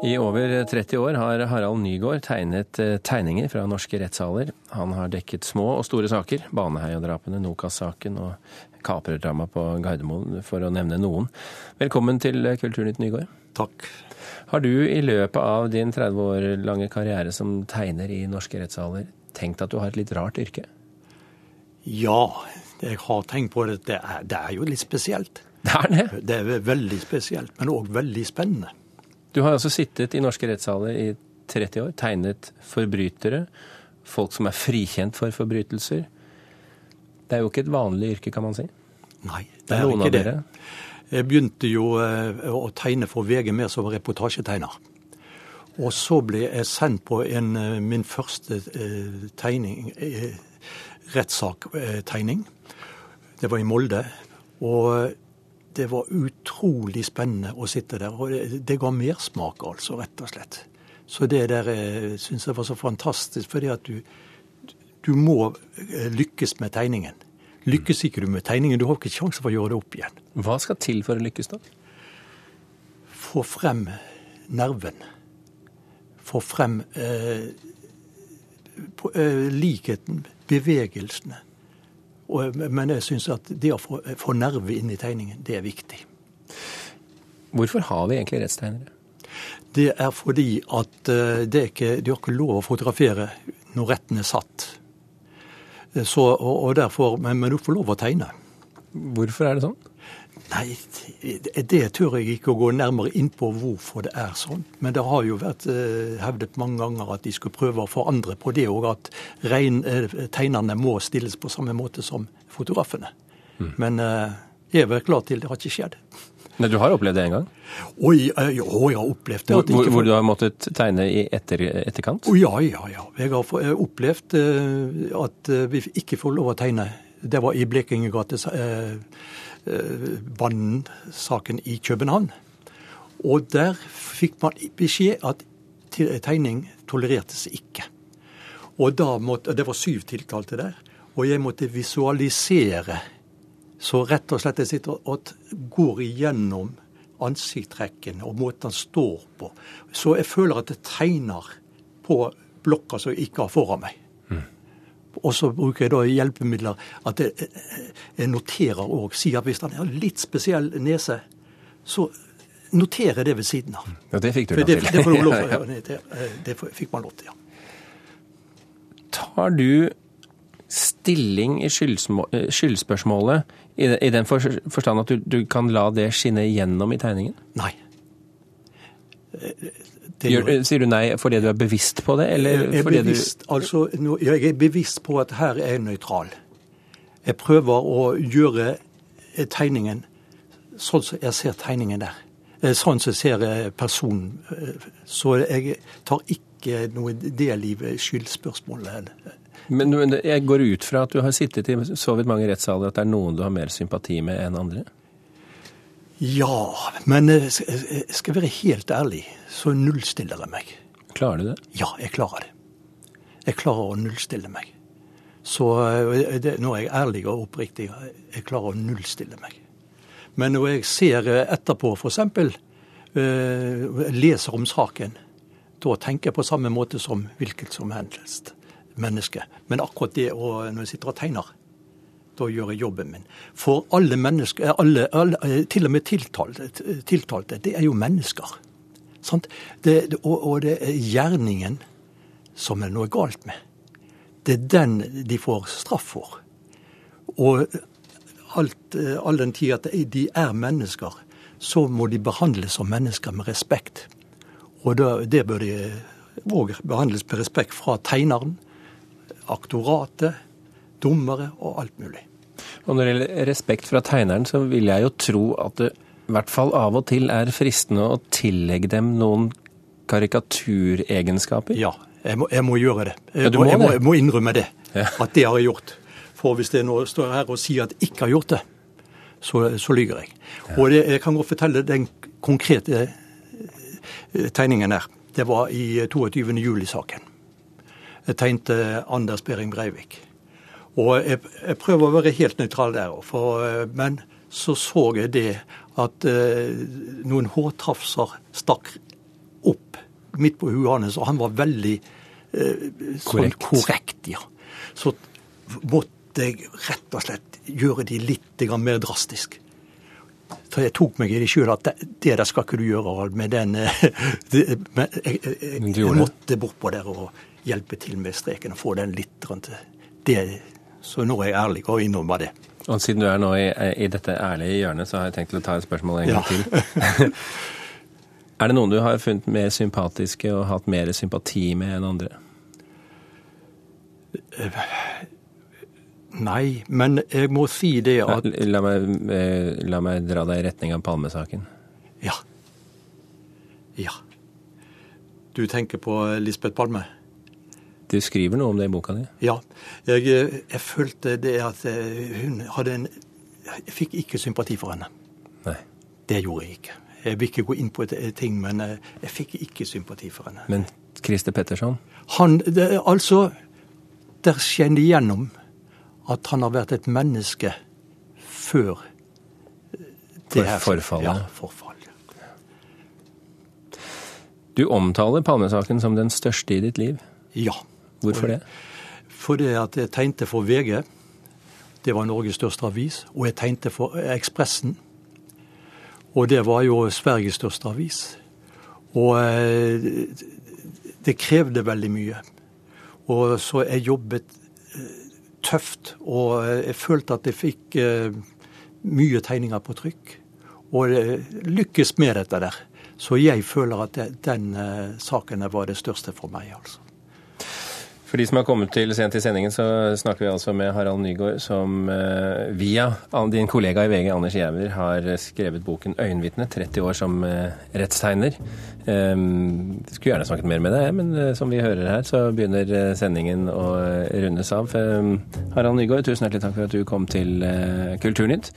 I over 30 år har Harald Nygaard tegnet eh, tegninger fra norske rettssaler. Han har dekket små og store saker, Baneheia-drapene, Nokas-saken og kaprerdramaet på Gardermoen, for å nevne noen. Velkommen til Kulturnytt, Nygaard. Takk. Har du i løpet av din 30 år lange karriere som tegner i norske rettssaler tenkt at du har et litt rart yrke? Ja, jeg har tenkt på det. Det er, det er jo litt spesielt. Det er det. Det er veldig spesielt, men òg veldig spennende. Du har altså sittet i norske rettssaler i 30 år, tegnet forbrytere, folk som er frikjent for forbrytelser. Det er jo ikke et vanlig yrke, kan man si. Nei, Det er er noen ikke det. Jeg begynte jo eh, å tegne for VG mer som reportasjetegner. Og så ble jeg sendt på en, eh, min første eh, tegning, rettssaktegning. Det var i Molde. Og det var utrolig spennende å sitte der. Og det, det ga mersmak, altså, rett og slett. Så det der eh, syns jeg var så fantastisk, fordi at du, du må eh, lykkes med tegningen. Lykkes ikke du med tegningen, du har ikke sjanse for å gjøre det opp igjen. Hva skal til for å lykkes, da? Få frem nerven. Få frem eh, på- eh, likheten, bevegelsene. Og, men jeg syns at det å få, få nerve inn i tegningen, det er viktig. Hvorfor har vi egentlig rettstegnere? Det er fordi at eh, det er ikke, de har ikke lov å fotografere når retten er satt. Eh, Så, og, og derfor, men, men du får lov å tegne. Hvorfor er det sånn? Nei, det, det tør jeg ikke å gå nærmere inn på hvorfor det er sånn. Men det har jo vært eh, hevdet mange ganger at de skulle prøve å forandre på det, og at eh, tegnerne må stilles på samme måte som fotografene. Men eh, jeg er vel klar til det har ikke skjedd. Nei, Du har opplevd det en gang? Oi, ja, jeg har opplevd det. Hvor, hvor, du har måttet tegne i etter, etterkant? Å, ja, ja, ja. Jeg har opplevd at vi ikke får lov å tegne. Det var i Blekingegate eh, eh, Banen-saken i København. Og der fikk man beskjed at tegning tolerertes ikke. Og da måtte, Det var syv tiltalte der. Og jeg måtte visualisere. Så rett og slett jeg sitter og går igjennom ansiktstrekkene og måten han står på. Så jeg føler at jeg tegner på blokka som jeg ikke har foran meg. Og så bruker jeg da hjelpemidler at jeg, jeg noterer òg. Sier at hvis han har litt spesiell nese, så noterer jeg det ved siden av. Ja, det fikk du lov til. det, det, lov, det, det fikk man lov til, ja. Tar du stilling i eh, skyldspørsmålet i den forstand at du, du kan la det skinne gjennom i tegningen? Nei. Gjør, sier du nei fordi du er bevisst på det, eller Jeg fordi bevisst, altså, nå- jeg er bevisst på at her er jeg nøytral. Jeg prøver å gjøre tegningen sånn som jeg ser tegningen der. Eh, Sånn som jeg ser eh, personen. Eh, Så jeg tar ikke noe del i skyldspørsmålet. du men, men jeg går ut fra at du har sittet i så vidt mange rettssaler at det er noen du har mer sympati med enn andre? Ja, men eh, eh, skal jeg være helt ærlig, så nullstiller jeg meg. Klarer du det? Ja, jeg klarer det. Jeg klarer å nullstille meg. Så eh, det, nå er jeg ærlig og oppriktig. Jeg klarer å nullstille meg. Men når jeg ser etterpå, f.eks. Leser om saken, da tenker jeg på samme måte som hvilket som helst menneske. Men akkurat det å, når jeg sitter og tegner, da gjøre jobben min. For alle mennesker, alle, alle, eh, til og med tiltalte, tiltalte, det er jo mennesker. Det, og, og det er gjerningen som er noe galt med. Det er den de får straff for. Og alt, eh, all den tid at de er mennesker, så må de behandles som mennesker med respekt. Og det, det bør de òg behandles med respekt fra tegneren, aktoratet, dommere og alt mulig. Og når det gjelder respekt fra tegneren, så vil jeg jo tro at det i hvert fall av og til er fristende å tillegge dem noen karikaturegenskaper. Ja, jeg må, jeg må gjøre det. Jeg, Ja, må, jeg, må, jeg må innrømme det. Ja. At det har jeg gjort. For hvis det nå står her og sier at jeg ikke har gjort det, så, så lyver jeg. Og det, jeg kan godt fortelle den konkrete eh, tegningen her. Det var i 22. juli-saken. Jeg tegnte Anders Behring Breivik. Og jeg, jeg prøver å være helt nøytral der, for, eh, men så så jeg det at eh, noen hårtrafser stakk opp midt på huet hans, og han var veldig eh, sånn Korrekt. korrekt. ja. Så måtte jeg rett og slett gjøre de litt mer drastisk. Så jeg tok meg i det sjøl at det, det der skal ikke du gjøre, Harald. Med den eh, det, men jeg, jeg, jeg, jeg måtte bortpå der og hjelpe til med streken og få den litt rundt det. Så nå er jeg ærlig og innrømmer det. Og siden du er nå i, i dette ærlige hjørnet, så har jeg tenkt å ta et spørsmål en Ja. gang til. er det noen du har funnet mer sympatiske og hatt mer sympati med enn andre? Nei, men jeg må si det at La meg, eh, la meg dra deg i retning av Palmesaken. Ja. Ja. Du tenker på Lisbeth Palme? Du skriver noe om det i boka di. Ja. Jeg, eh, jeg følte det at eh, hun hadde en Jeg fikk ikke sympati for henne. Nei. Det gjorde jeg ikke. Jeg vil ikke gå inn på et, ting, men eh, jeg fikk ikke sympati for henne. Men Christer Petterson? Han, det, altså, der skinner igjennom at han har vært et menneske før eh, For- forfallet. Ja, forfall. Du omtaler Palmesaken som den største i ditt liv. Ja. Hvorfor det? Fordi at jeg tegnte for VG. Det var Norges største avis. Og jeg tegnte for Ekspressen. Og det var jo Sveriges største avis. Og eh, det krevde veldig mye. Og så jeg jobbet eh, tøft. Og eh, jeg følte at jeg fikk mye tegninger på trykk. Og lykkes med dette der. Så jeg føler at den saken var det største for meg, altså. For de som har kommet til sent i sendingen, så snakker vi altså med Harald Nygaard, som eh, via din kollega i VG, Anders Giæver, har skrevet boken 'Øyenvitne'. 30 år som eh, rettstegner. Um, skulle gjerne snakket mer med deg, men eh, som vi hører her, så begynner sendingen å rundes av. Um, Harald Nygaard, tusen hjertelig takk for at du kom til Kulturnytt.